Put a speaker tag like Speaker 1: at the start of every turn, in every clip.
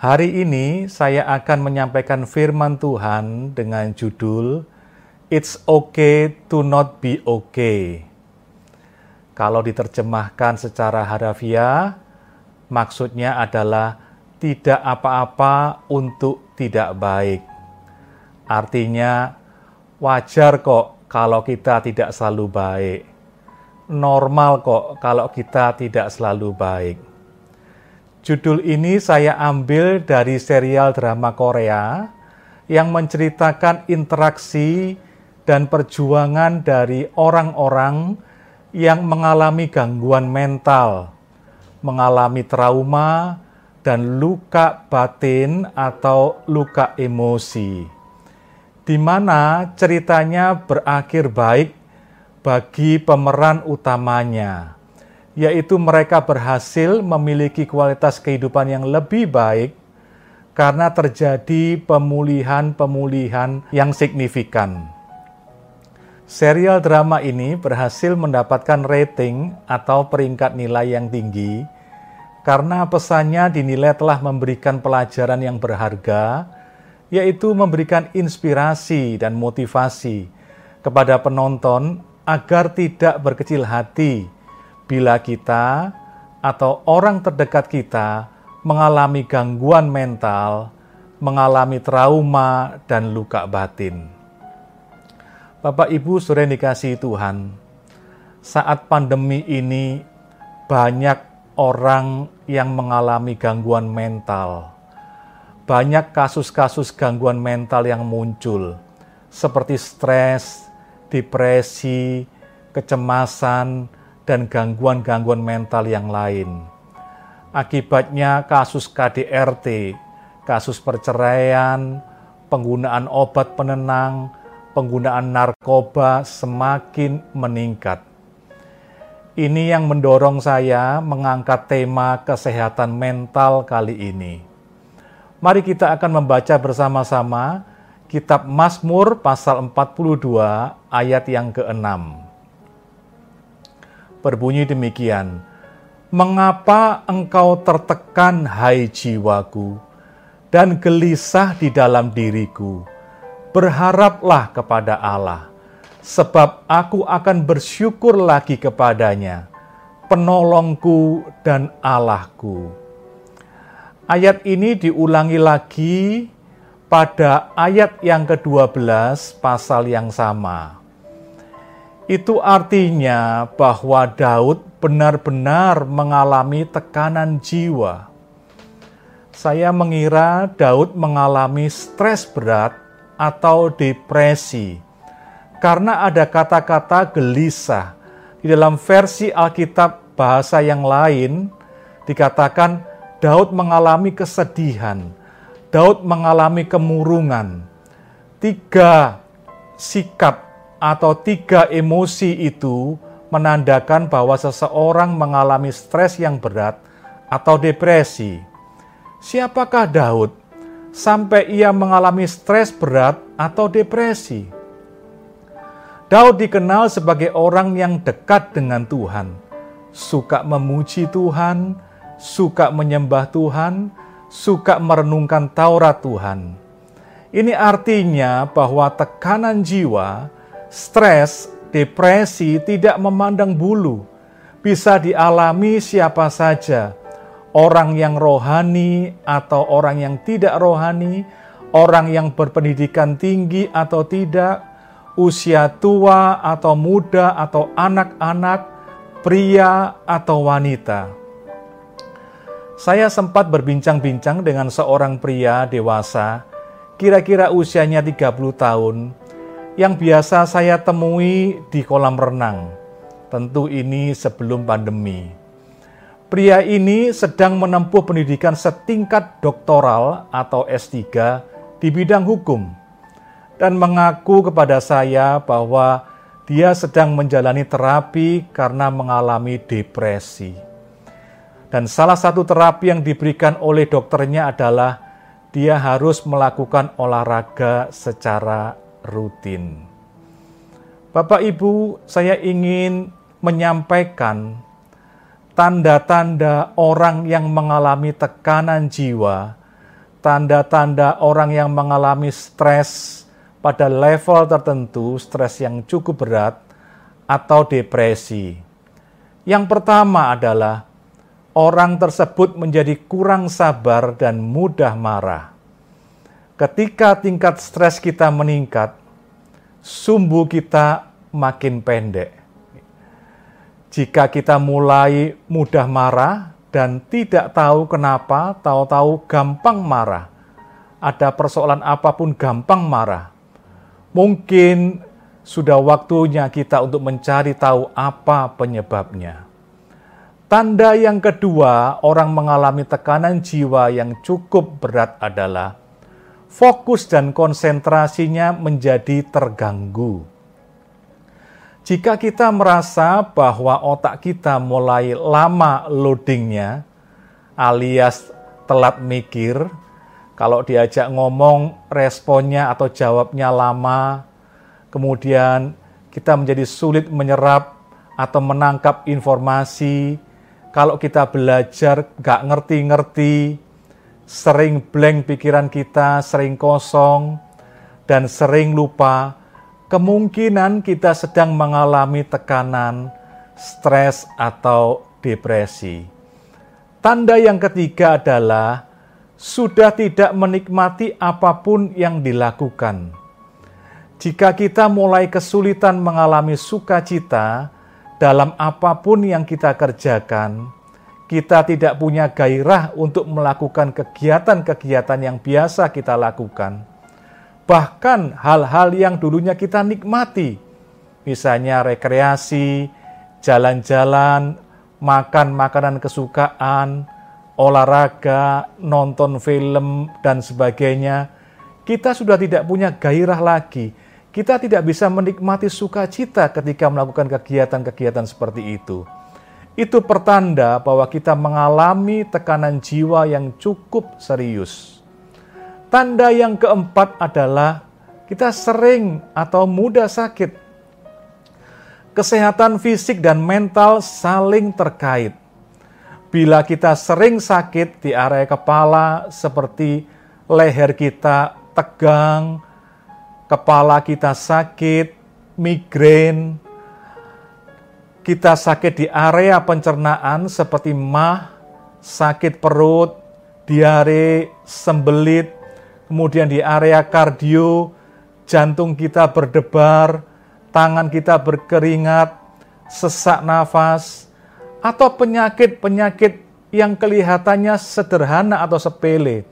Speaker 1: Hari ini saya akan menyampaikan firman Tuhan dengan judul It's okay to not be okay. Kalau diterjemahkan secara harafiah, maksudnya adalah tidak apa-apa untuk tidak baik. Artinya, wajar kok kalau kita tidak selalu baik. Normal kok kalau kita tidak selalu baik. Judul ini saya ambil dari serial drama Korea yang menceritakan interaksi dan perjuangan dari orang-orang yang mengalami gangguan mental, mengalami trauma, dan luka batin atau luka emosi, di mana ceritanya berakhir baik bagi pemeran utamanya yaitu mereka berhasil memiliki kualitas kehidupan yang lebih baik karena terjadi pemulihan-pemulihan yang signifikan. Serial drama ini berhasil mendapatkan rating atau peringkat nilai yang tinggi karena pesannya dinilai telah memberikan pelajaran yang berharga, yaitu memberikan inspirasi dan motivasi kepada penonton agar tidak berkecil hati bila kita atau orang terdekat kita mengalami gangguan mental, mengalami trauma, dan luka batin. Bapak Ibu sudah dikasih Tuhan, saat pandemi ini banyak orang yang mengalami gangguan mental. Banyak kasus-kasus gangguan mental yang muncul, seperti stres, depresi, kecemasan, dan gangguan-gangguan mental yang lain. Akibatnya kasus KDRT, kasus perceraian, penggunaan obat penenang, penggunaan narkoba semakin meningkat. Ini yang mendorong saya mengangkat tema kesehatan mental kali ini. Mari kita akan membaca bersama-sama kitab Mazmur pasal 42 ayat yang ke-6 berbunyi demikian, Mengapa engkau tertekan hai jiwaku, dan gelisah di dalam diriku? Berharaplah kepada Allah, sebab aku akan bersyukur lagi kepadanya, penolongku dan Allahku. Ayat ini diulangi lagi pada ayat yang ke-12 pasal yang sama itu artinya bahwa Daud benar-benar mengalami tekanan jiwa. Saya mengira Daud mengalami stres berat atau depresi karena ada kata-kata gelisah. Di dalam versi Alkitab bahasa yang lain dikatakan Daud mengalami kesedihan, Daud mengalami kemurungan. Tiga sikap atau tiga emosi itu menandakan bahwa seseorang mengalami stres yang berat atau depresi. Siapakah Daud sampai ia mengalami stres berat atau depresi? Daud dikenal sebagai orang yang dekat dengan Tuhan, suka memuji Tuhan, suka menyembah Tuhan, suka merenungkan Taurat Tuhan. Ini artinya bahwa tekanan jiwa Stres, depresi tidak memandang bulu, bisa dialami siapa saja, orang yang rohani atau orang yang tidak rohani, orang yang berpendidikan tinggi atau tidak, usia tua atau muda atau anak-anak, pria atau wanita. Saya sempat berbincang-bincang dengan seorang pria dewasa, kira-kira usianya 30 tahun, yang biasa saya temui di kolam renang. Tentu ini sebelum pandemi. Pria ini sedang menempuh pendidikan setingkat doktoral atau S3 di bidang hukum dan mengaku kepada saya bahwa dia sedang menjalani terapi karena mengalami depresi. Dan salah satu terapi yang diberikan oleh dokternya adalah dia harus melakukan olahraga secara rutin. Bapak Ibu, saya ingin menyampaikan tanda-tanda orang yang mengalami tekanan jiwa tanda-tanda orang yang mengalami stres pada level tertentu, stres yang cukup berat, atau depresi. Yang pertama adalah orang tersebut menjadi kurang sabar dan mudah marah. Ketika tingkat stres kita meningkat, sumbu kita makin pendek. Jika kita mulai mudah marah, dan tidak tahu kenapa, tahu-tahu gampang marah. Ada persoalan apa pun gampang marah. Mungkin sudah waktunya kita untuk mencari tahu apa penyebabnya. Tanda yang kedua, orang mengalami tekanan jiwa yang cukup berat adalah fokus dan konsentrasinya menjadi terganggu. Jika kita merasa bahwa otak kita mulai lama loadingnya, alias telat mikir, kalau diajak ngomong responnya atau jawabnya lama, kemudian kita menjadi sulit menyerap atau menangkap informasi, kalau kita belajar gak ngerti-ngerti, sering blank pikiran kita, sering kosong, dan sering lupa, kemungkinan kita sedang mengalami tekanan, stres, atau depresi. Tanda yang ketiga adalah sudah tidak menikmati apa pun yang dilakukan. Jika kita mulai kesulitan mengalami sukacita dalam apa pun yang kita kerjakan, kita tidak punya gairah untuk melakukan kegiatan-kegiatan yang biasa kita lakukan bahkan hal-hal yang dulunya kita nikmati, misalnya rekreasi, jalan-jalan, makan makanan kesukaan, olahraga, nonton film, dan sebagainya, kita sudah tidak punya gairah lagi. Kita tidak bisa menikmati sukacita ketika melakukan kegiatan-kegiatan seperti itu. Itu pertanda bahwa kita mengalami tekanan jiwa yang cukup serius. Tanda yang keempat adalah kita sering atau mudah sakit. Kesehatan fisik dan mental saling terkait. Bila kita sering sakit di area kepala seperti leher kita tegang, kepala kita sakit, migrain, kita sakit di area pencernaan seperti mah, sakit perut, diare, sembelit, kemudian di area kardio, jantung kita berdebar, tangan kita berkeringat, sesak nafas, atau penyakit-penyakit yang kelihatannya sederhana atau sepele,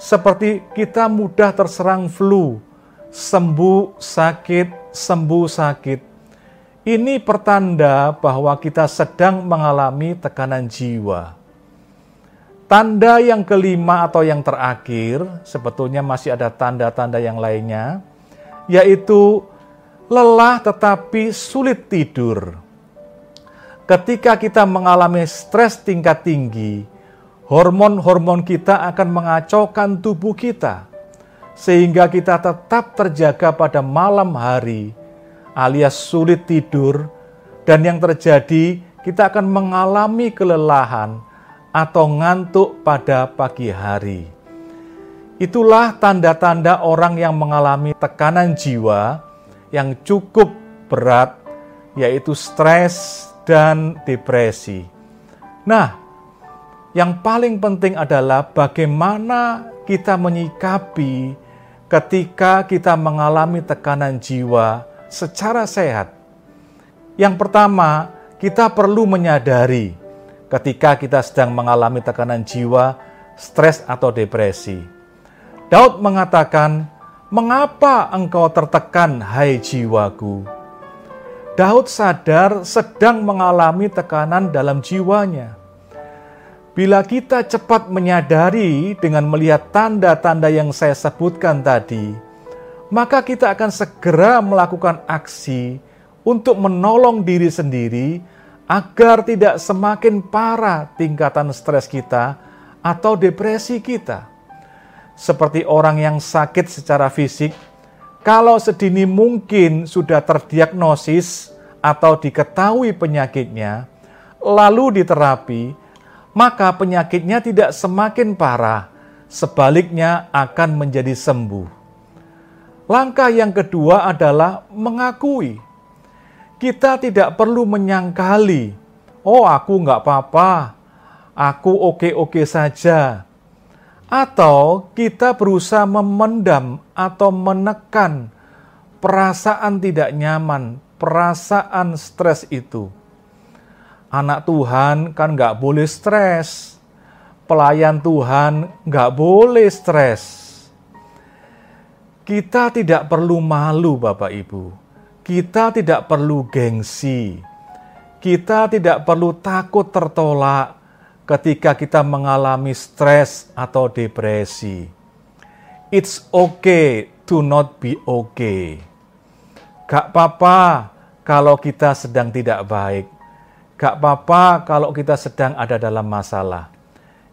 Speaker 1: seperti kita mudah terserang flu, sembuh sakit, sembuh sakit. Ini pertanda bahwa kita sedang mengalami tekanan jiwa. Tanda yang kelima atau yang terakhir, sebetulnya masih ada tanda-tanda yang lainnya, yaitu lelah tetapi sulit tidur. Ketika kita mengalami stres tingkat tinggi, hormon-hormon kita akan mengacaukan tubuh kita, sehingga kita tetap terjaga pada malam hari, alias sulit tidur, dan yang terjadi kita akan mengalami kelelahan atau ngantuk pada pagi hari. Itulah tanda-tanda orang yang mengalami tekanan jiwa yang cukup berat, yaitu stres dan depresi. Nah, yang paling penting adalah bagaimana kita menyikapi ketika kita mengalami tekanan jiwa secara sehat. Yang pertama, kita perlu menyadari ketika kita sedang mengalami tekanan jiwa, stres atau depresi. Daud mengatakan, "Mengapa engkau tertekan, hai jiwaku?" Daud sadar sedang mengalami tekanan dalam jiwanya. Bila kita cepat menyadari dengan melihat tanda-tanda yang saya sebutkan tadi, maka kita akan segera melakukan aksi untuk menolong diri sendiri agar tidak semakin parah tingkatan stres kita atau depresi kita. Seperti orang yang sakit secara fisik, kalau sedini mungkin sudah terdiagnosis atau diketahui penyakitnya, lalu diterapi, maka penyakitnya tidak semakin parah sebaliknya akan menjadi sembuh. Langkah yang kedua adalah mengakui. Kita tidak perlu menyangkali, oh aku nggak apa-apa, aku oke-oke saja. Atau kita berusaha memendam atau menekan perasaan tidak nyaman, perasaan stres itu. Anak Tuhan kan nggak boleh stres. Pelayan Tuhan nggak boleh stres. Kita tidak perlu malu Bapak Ibu. Kita tidak perlu gengsi. Kita tidak perlu takut tertolak ketika kita mengalami stres atau depresi. It's okay to not be okay. Gak apa-apa kalau kita sedang tidak baik. Gak apa-apa kalau kita sedang ada dalam masalah.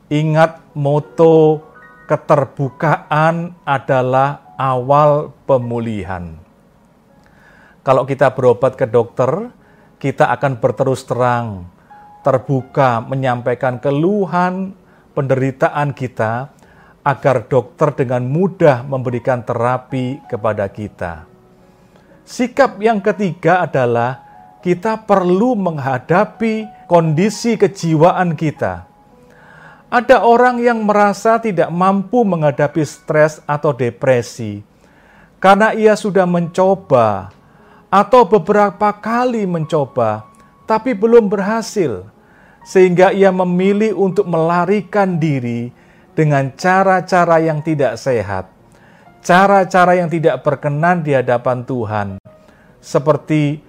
Speaker 1: Ingat moto keterbukaan adalah awal pemulihan. Kalau kita berobat ke dokter, kita akan berterus terang terbuka menyampaikan keluhan, penderitaan kita, agar dokter dengan mudah memberikan terapi kepada kita. Sikap yang ketiga adalah kita perlu menghadapi kondisi kejiwaan kita. Ada orang yang merasa tidak mampu menghadapi stres atau depresi. Karena ia sudah mencoba atau beberapa kali mencoba, tapi belum berhasil. Sehingga ia memilih untuk melarikan diri dengan cara-cara yang tidak sehat, cara-cara yang tidak berkenan di hadapan Tuhan, seperti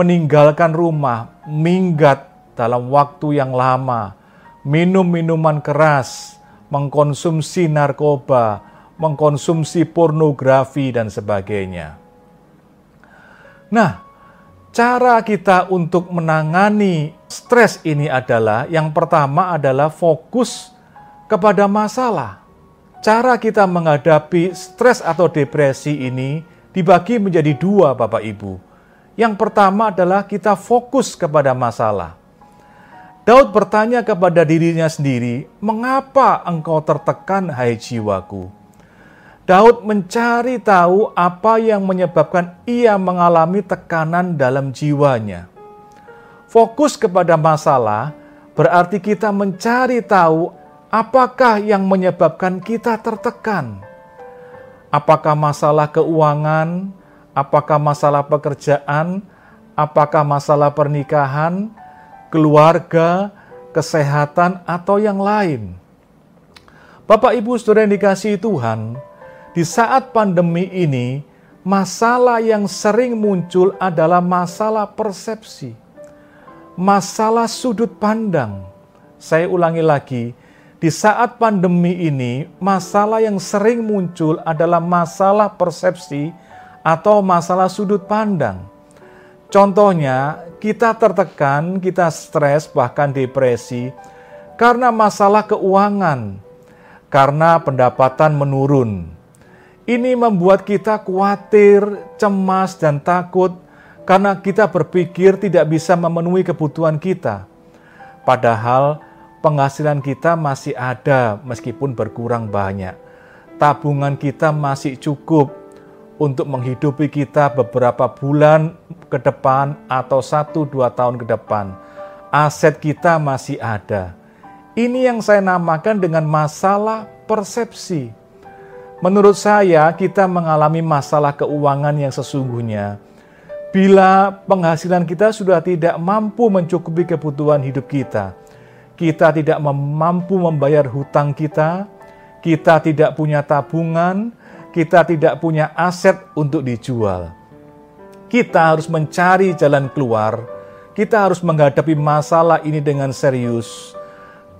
Speaker 1: meninggalkan rumah, minggat dalam waktu yang lama, minum minuman keras, mengkonsumsi narkoba, mengkonsumsi pornografi, dan sebagainya. Nah, cara kita untuk menangani stres ini adalah yang pertama adalah fokus kepada masalah. Cara kita menghadapi stres atau depresi ini dibagi menjadi dua, Bapak Ibu. Yang pertama adalah kita fokus kepada masalah. Daud bertanya kepada dirinya sendiri, "Mengapa engkau tertekan, hai jiwaku?" Daud mencari tahu apa yang menyebabkan ia mengalami tekanan dalam jiwanya. Fokus kepada masalah berarti kita mencari tahu apakah yang menyebabkan kita tertekan. Apakah masalah keuangan, apakah masalah pekerjaan, apakah masalah pernikahan, keluarga, kesehatan, atau yang lain. Bapak, ibu, saudara yang dikasihi Tuhan, di saat pandemi ini, masalah yang sering muncul adalah masalah persepsi, masalah sudut pandang. Saya ulangi lagi, di saat pandemi ini, masalah yang sering muncul adalah masalah persepsi atau masalah sudut pandang. Contohnya, kita tertekan, kita stres, bahkan depresi karena masalah keuangan, karena pendapatan menurun, ini membuat kita khawatir, cemas, dan takut karena kita berpikir tidak bisa memenuhi kebutuhan kita. Padahal penghasilan kita masih ada meskipun berkurang banyak. Tabungan kita masih cukup untuk menghidupi kita beberapa bulan ke depan atau satu dua tahun ke depan. Aset kita masih ada. Ini yang saya namakan dengan masalah persepsi. Menurut saya, kita mengalami masalah keuangan yang sesungguhnya bila penghasilan kita sudah tidak mampu mencukupi kebutuhan hidup kita. Kita tidak mampu membayar hutang kita, kita tidak punya tabungan, kita tidak punya aset untuk dijual. Kita harus mencari jalan keluar. Kita harus menghadapi masalah ini dengan serius,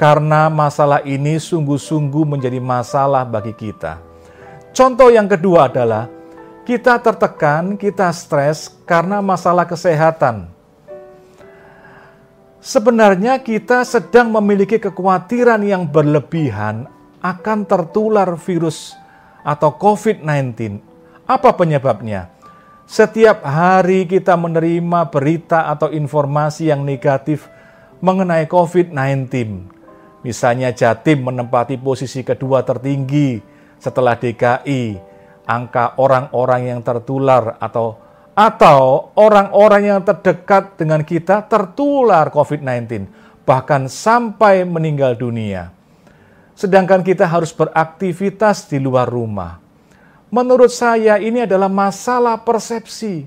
Speaker 1: karena masalah ini sungguh-sungguh menjadi masalah bagi kita. Contoh yang kedua adalah kita tertekan, kita stres karena masalah kesehatan. Sebenarnya kita sedang memiliki kekhawatiran yang berlebihan akan tertular virus atau COVID-19. Apa penyebabnya? Setiap hari kita menerima berita atau informasi yang negatif mengenai COVID-19. Misalnya Jatim menempati posisi kedua tertinggi setelah DKI, angka orang-orang yang tertular atau atau orang-orang yang terdekat dengan kita tertular COVID-19, bahkan sampai meninggal dunia. Sedangkan kita harus beraktivitas di luar rumah. Menurut saya ini adalah masalah persepsi.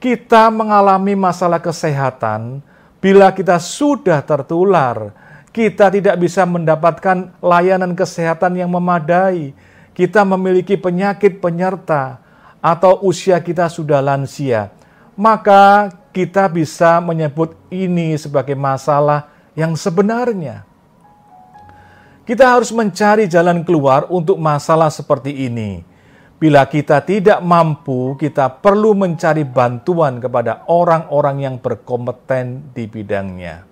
Speaker 1: Kita mengalami masalah kesehatan bila kita sudah tertular, kita tidak bisa mendapatkan layanan kesehatan yang memadai. Kita memiliki penyakit penyerta atau usia kita sudah lansia. Maka kita bisa menyebut ini sebagai masalah yang sebenarnya. Kita harus mencari jalan keluar untuk masalah seperti ini. Bila kita tidak mampu, kita perlu mencari bantuan kepada orang-orang yang berkompeten di bidangnya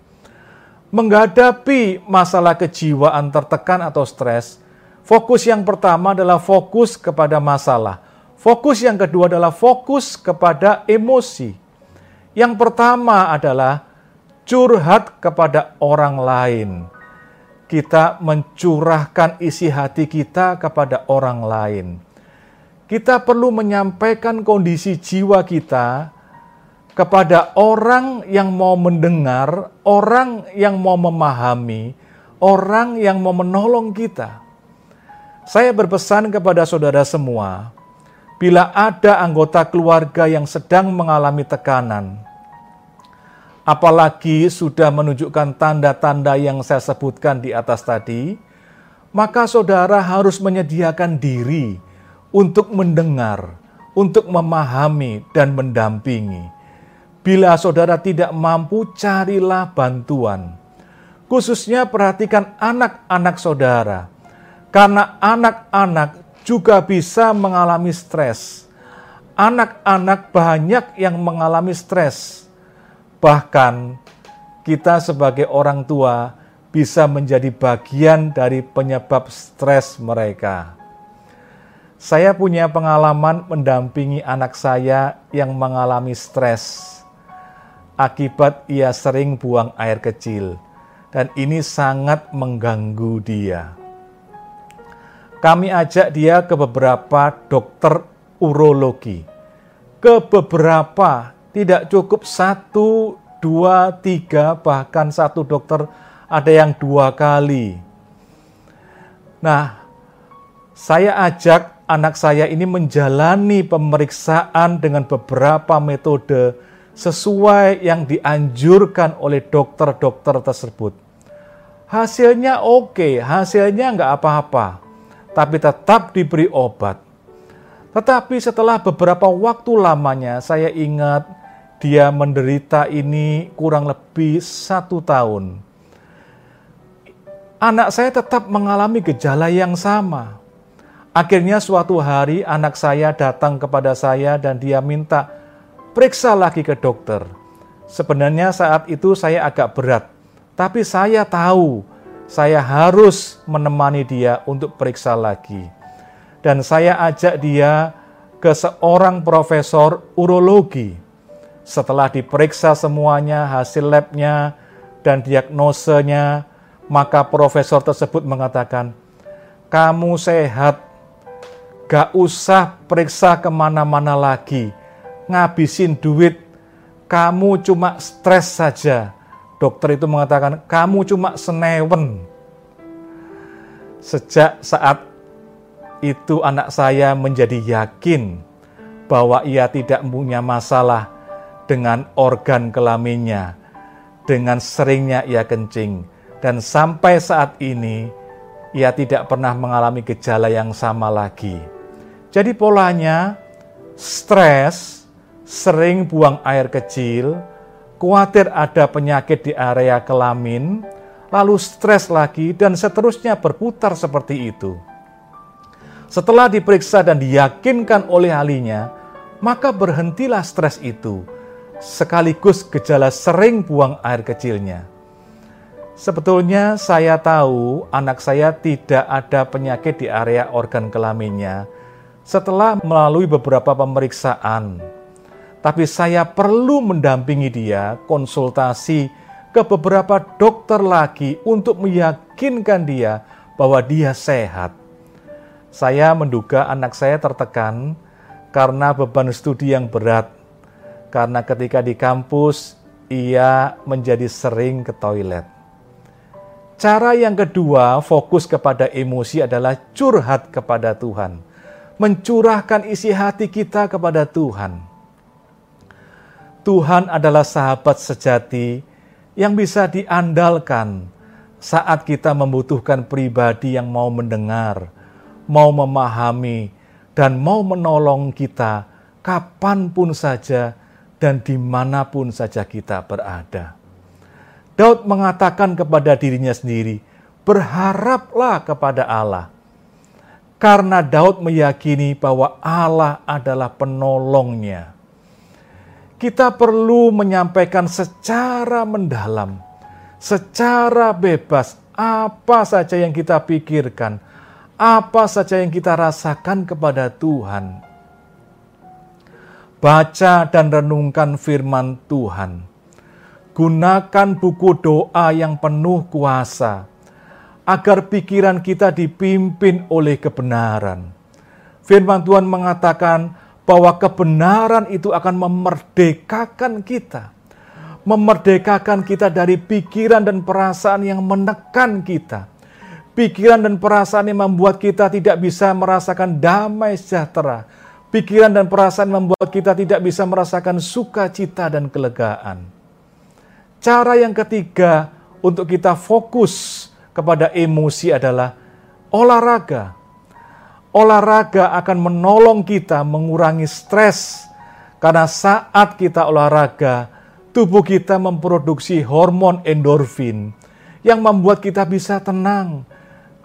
Speaker 1: menghadapi masalah kejiwaan tertekan atau stres, fokus yang pertama adalah fokus kepada masalah. Fokus yang kedua adalah fokus kepada emosi. Yang pertama adalah curhat kepada orang lain. Kita mencurahkan isi hati kita kepada orang lain. Kita perlu menyampaikan kondisi jiwa kita kepada orang yang mau mendengar, orang yang mau memahami, orang yang mau menolong kita. Saya berpesan kepada saudara semua, bila ada anggota keluarga yang sedang mengalami tekanan, apalagi sudah menunjukkan tanda-tanda yang saya sebutkan di atas tadi, maka saudara harus menyediakan diri untuk mendengar, untuk memahami, dan mendampingi Bila saudara tidak mampu, carilah bantuan. Khususnya perhatikan anak-anak saudara, karena anak-anak juga bisa mengalami stres. Anak-anak banyak yang mengalami stres, bahkan kita sebagai orang tua bisa menjadi bagian dari penyebab stres mereka. Saya punya pengalaman mendampingi anak saya yang mengalami stres akibat ia sering buang air kecil, dan ini sangat mengganggu dia. Kami ajak dia ke beberapa dokter urologi, ke beberapa, tidak cukup satu, dua, tiga, bahkan satu dokter ada yang dua kali. Nah, saya ajak anak saya ini menjalani pemeriksaan dengan beberapa metode sesuai yang dianjurkan oleh dokter-dokter tersebut. Hasilnya oke, hasilnya nggak apa-apa, tapi tetap diberi obat. Tetapi setelah beberapa waktu lamanya, saya ingat dia menderita ini kurang lebih satu tahun. Anak saya tetap mengalami gejala yang sama. Akhirnya suatu hari anak saya datang kepada saya dan dia minta periksa lagi ke dokter. Sebenarnya saat itu saya agak berat, tapi saya tahu saya harus menemani dia untuk periksa lagi. Dan saya ajak dia ke seorang profesor urologi. Setelah diperiksa semuanya, hasil labnya, dan diagnosenya, maka profesor tersebut mengatakan, kamu sehat, gak usah periksa ke mana-mana lagi ngabisin duit, kamu cuma stres saja. Dokter itu mengatakan, kamu cuma senewen. Sejak saat itu anak saya menjadi yakin bahwa ia tidak punya masalah dengan organ kelaminnya, dengan seringnya ia kencing, dan sampai saat ini ia tidak pernah mengalami gejala yang sama lagi. Jadi polanya stres sering buang air kecil, khawatir ada penyakit di area kelamin, lalu stres lagi, dan seterusnya berputar seperti itu. Setelah diperiksa dan diyakinkan oleh ahlinya, maka berhentilah stres itu, sekaligus gejala sering buang air kecilnya. Sebetulnya saya tahu anak saya tidak ada penyakit di area organ kelaminnya setelah melalui beberapa pemeriksaan tapi saya perlu mendampingi dia konsultasi ke beberapa dokter lagi untuk meyakinkan dia bahwa dia sehat. Saya menduga anak saya tertekan karena beban studi yang berat. Karena ketika di kampus, ia menjadi sering ke toilet. Cara yang kedua, fokus kepada emosi adalah curhat kepada Tuhan. Mencurahkan isi hati kita kepada Tuhan. Tuhan adalah sahabat sejati yang bisa diandalkan saat kita membutuhkan pribadi yang mau mendengar, mau memahami, dan mau menolong kita kapan pun saja dan di mana pun saja kita berada. Daud mengatakan kepada dirinya sendiri, "Berharaplah kepada Allah." Karena Daud meyakini bahwa Allah adalah penolongnya. Kita perlu menyampaikan secara mendalam, secara bebas, apa saja yang kita pikirkan, apa saja yang kita rasakan kepada Tuhan. Baca dan renungkan firman Tuhan Gunakan buku doa yang penuh kuasa agar pikiran kita dipimpin oleh kebenaran. Firman Tuhan mengatakan bahwa kebenaran itu akan memerdekakan kita. Memerdekakan kita dari pikiran dan perasaan yang menekan kita. Pikiran dan perasaan yang membuat kita tidak bisa merasakan damai sejahtera. Pikiran dan perasaan membuat kita tidak bisa merasakan sukacita dan kelegaan Cara yang ketiga untuk kita fokus kepada emosi adalah olahraga. Olahraga akan menolong kita mengurangi stres karena saat kita olahraga, tubuh kita memproduksi hormon endorfin yang membuat kita bisa tenang,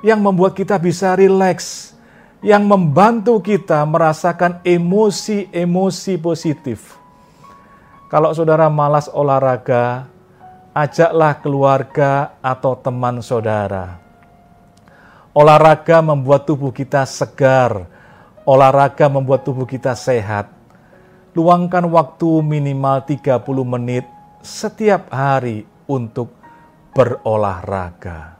Speaker 1: yang membuat kita bisa rileks, yang membantu kita merasakan emosi-emosi positif. Kalau saudara malas olahraga, ajaklah keluarga atau teman saudara. Olahraga membuat tubuh kita segar, olahraga membuat tubuh kita sehat. Luangkan waktu minimal 30 menit setiap hari untuk berolahraga.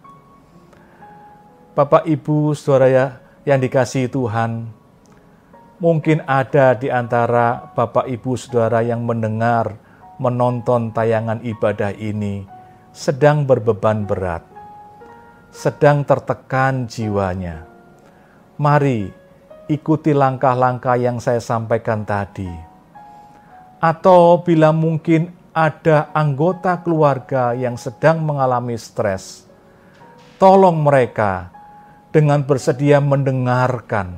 Speaker 1: Bapak, Ibu, Saudara ya, yang dikasihi Tuhan, mungkin ada di antara Bapak, Ibu, Saudara yang mendengar menonton tayangan ibadah ini sedang berbeban berat, sedang tertekan jiwanya. Mari ikuti langkah-langkah yang saya sampaikan tadi. Atau bila mungkin ada anggota keluarga yang sedang mengalami stres, tolong mereka dengan bersedia mendengarkan,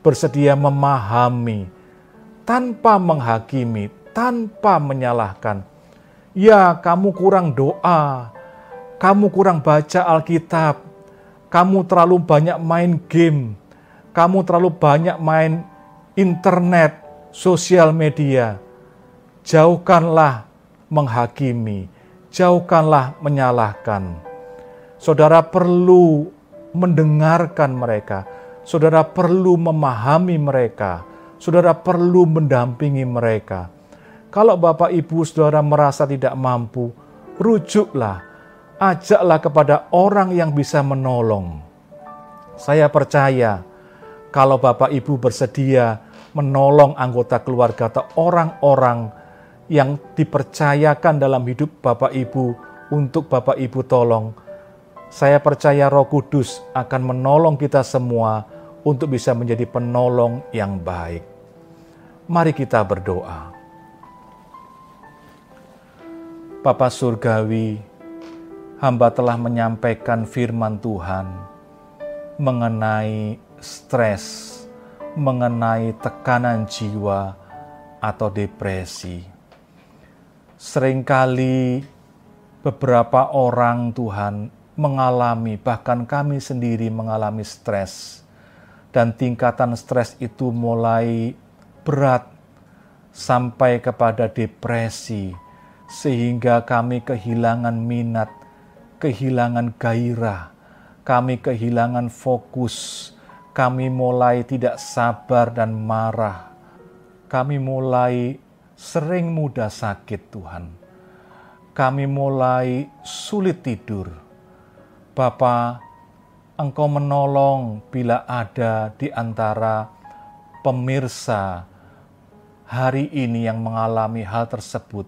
Speaker 1: bersedia memahami, tanpa menghakimi, tanpa menyalahkan. Ya, kamu kurang doa, kamu kurang baca Alkitab, kamu terlalu banyak main game, kamu terlalu banyak main internet, sosial media. Jauhkanlah menghakimi, jauhkanlah menyalahkan. Saudara perlu mendengarkan mereka, saudara perlu memahami mereka, saudara perlu mendampingi mereka. Kalau Bapak Ibu Saudara merasa tidak mampu, rujuklah, ajaklah kepada orang yang bisa menolong. Saya percaya kalau Bapak Ibu bersedia menolong anggota keluarga atau orang-orang yang dipercayakan dalam hidup Bapak Ibu untuk Bapak Ibu tolong, saya percaya Roh Kudus akan menolong kita semua untuk bisa menjadi penolong yang baik. Mari kita berdoa. Bapa Surgawi, hamba telah menyampaikan firman Tuhan mengenai stres, mengenai tekanan jiwa atau depresi. Seringkali beberapa orang Tuhan mengalami, bahkan kami sendiri mengalami stres. Dan tingkatan stres itu mulai berat sampai kepada depresi, sehingga kami kehilangan minat, kehilangan gairah, kami kehilangan fokus, kami mulai tidak sabar dan marah, kami mulai sering mudah sakit, Tuhan. kami mulai sulit tidur. Bapa, Engkau menolong bila ada di antara pemirsa hari ini yang mengalami hal tersebut,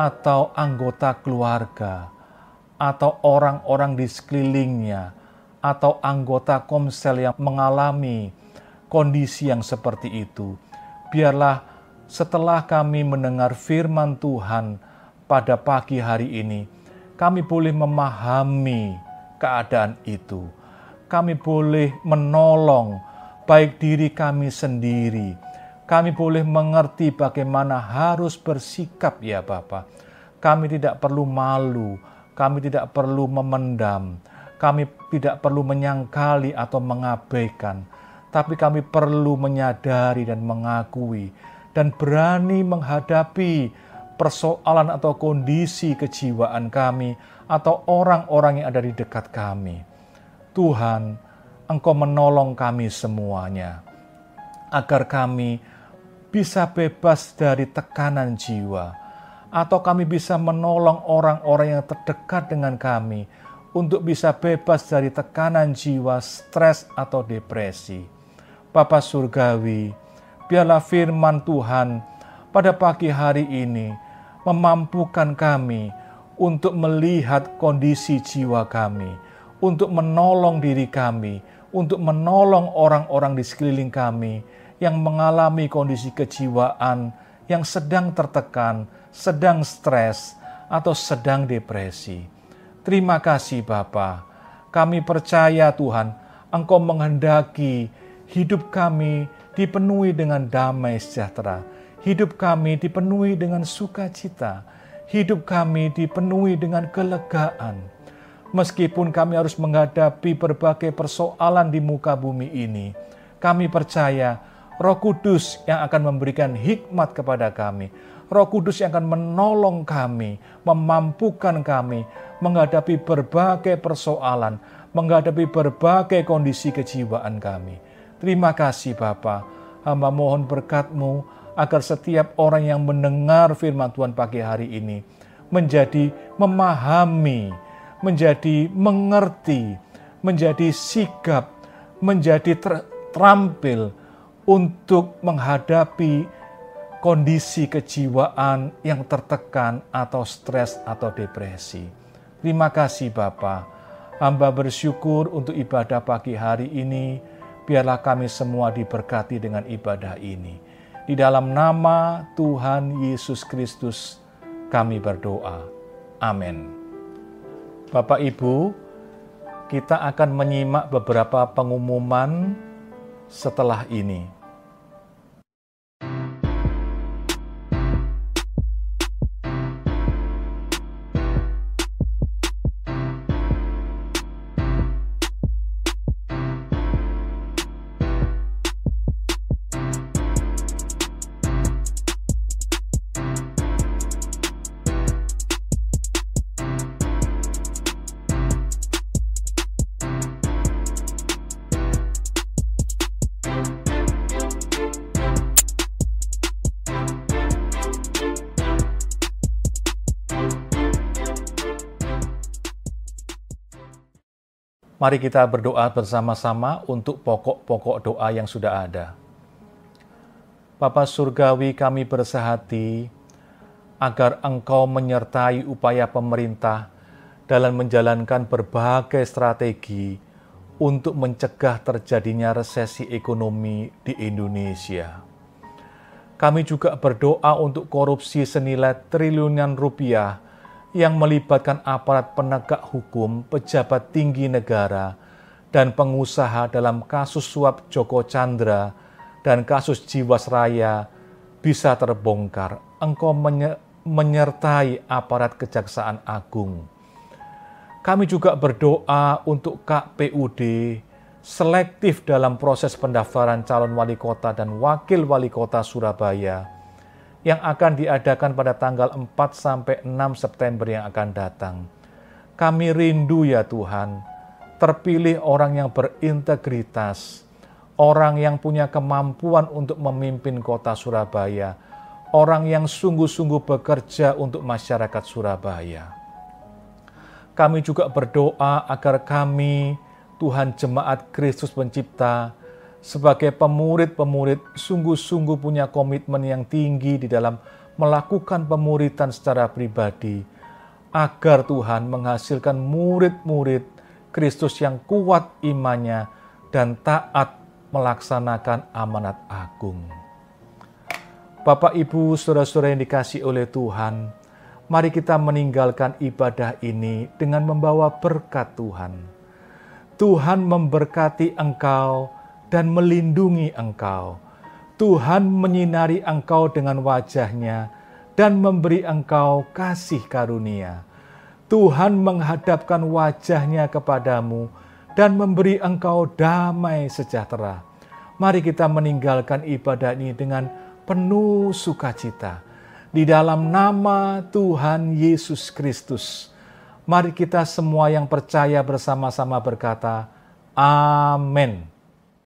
Speaker 1: atau anggota keluarga, atau orang-orang di sekelilingnya, atau anggota komsel yang mengalami kondisi yang seperti itu. Biarlah setelah kami mendengar firman Tuhan pada pagi hari ini, kami boleh memahami keadaan itu. Kami boleh menolong baik diri kami sendiri. Kami boleh mengerti bagaimana harus bersikap ya Bapak. Kami tidak perlu malu, kami tidak perlu memendam, kami tidak perlu menyangkali atau mengabaikan tapi kami perlu menyadari dan mengakui dan berani menghadapi persoalan atau kondisi kejiwaan kami atau orang-orang yang ada di dekat kami. Tuhan, Engkau menolong kami semuanya agar kami bisa bebas dari tekanan jiwa atau kami bisa menolong orang-orang yang terdekat dengan kami untuk bisa bebas dari tekanan jiwa, stres atau depresi. Bapa Surgawi, biarlah firman Tuhan pada pagi hari ini memampukan kami untuk melihat kondisi jiwa kami, untuk menolong diri kami, untuk menolong orang-orang di sekeliling kami yang mengalami kondisi kejiwaan yang sedang tertekan, sedang stres, atau sedang depresi. Terima kasih Bapa. Kami percaya Tuhan, Engkau menghendaki hidup kami dipenuhi dengan damai sejahtera, hidup kami dipenuhi dengan sukacita, hidup kami dipenuhi dengan kelegaan. Meskipun kami harus menghadapi berbagai persoalan di muka bumi ini, kami percaya Roh Kudus yang akan memberikan hikmat kepada kami, Roh Kudus yang akan menolong kami, memampukan kami menghadapi berbagai persoalan, menghadapi berbagai kondisi kejiwaan kami. Terima kasih Bapa. Hamba mohon berkatmu agar setiap orang yang mendengar firman Tuhan pagi hari ini menjadi memahami, menjadi mengerti, menjadi sigap, menjadi terampil untuk menghadapi kondisi kejiwaan yang tertekan atau stres atau depresi. Terima kasih Bapak. Hamba bersyukur untuk ibadah pagi hari ini biarlah kami semua diberkati dengan ibadah ini. Di dalam nama Tuhan Yesus Kristus kami berdoa. Amin. Bapak Ibu, kita akan menyimak beberapa pengumuman setelah ini. Mari kita berdoa bersama-sama untuk pokok-pokok doa yang sudah ada. Bapa Surgawi kami bersehati agar Engkau menyertai upaya pemerintah dalam menjalankan berbagai strategi untuk mencegah terjadinya resesi ekonomi di Indonesia. Kami juga berdoa untuk korupsi senilai triliunan rupiah yang melibatkan aparat penegak hukum, pejabat tinggi negara, dan pengusaha dalam kasus suap Joko Chandra dan kasus Jiwasraya bisa terbongkar. Engkau menyertai aparat Kejaksaan Agung. Kami juga berdoa untuk KPUD selektif dalam proses pendaftaran calon wali kota dan wakil wali kota Surabaya yang akan diadakan pada tanggal 4 sampai 6 September yang akan datang. Kami rindu ya Tuhan, terpilih orang yang berintegritas, orang yang punya kemampuan untuk memimpin kota Surabaya, orang yang sungguh-sungguh bekerja untuk masyarakat Surabaya. Kami juga berdoa agar kami, Tuhan Jemaat Kristus Pencipta, sebagai pemurid-pemurid sungguh-sungguh punya komitmen yang tinggi di dalam melakukan pemuritan secara pribadi, agar Tuhan menghasilkan murid-murid Kristus yang kuat imannya dan taat melaksanakan amanat agung. Bapak, Ibu, saudara-saudara yang dikasih oleh Tuhan, mari kita meninggalkan ibadah ini dengan membawa berkat Tuhan. Tuhan memberkati engkau dan melindungi engkau. Tuhan menyinari engkau dengan wajahnya dan memberi engkau kasih karunia. Tuhan menghadapkan wajahnya kepadamu dan memberi engkau damai sejahtera. Mari kita meninggalkan ibadah ini dengan penuh sukacita di dalam nama Tuhan Yesus Kristus. Mari kita semua yang percaya bersama-sama berkata, Amin.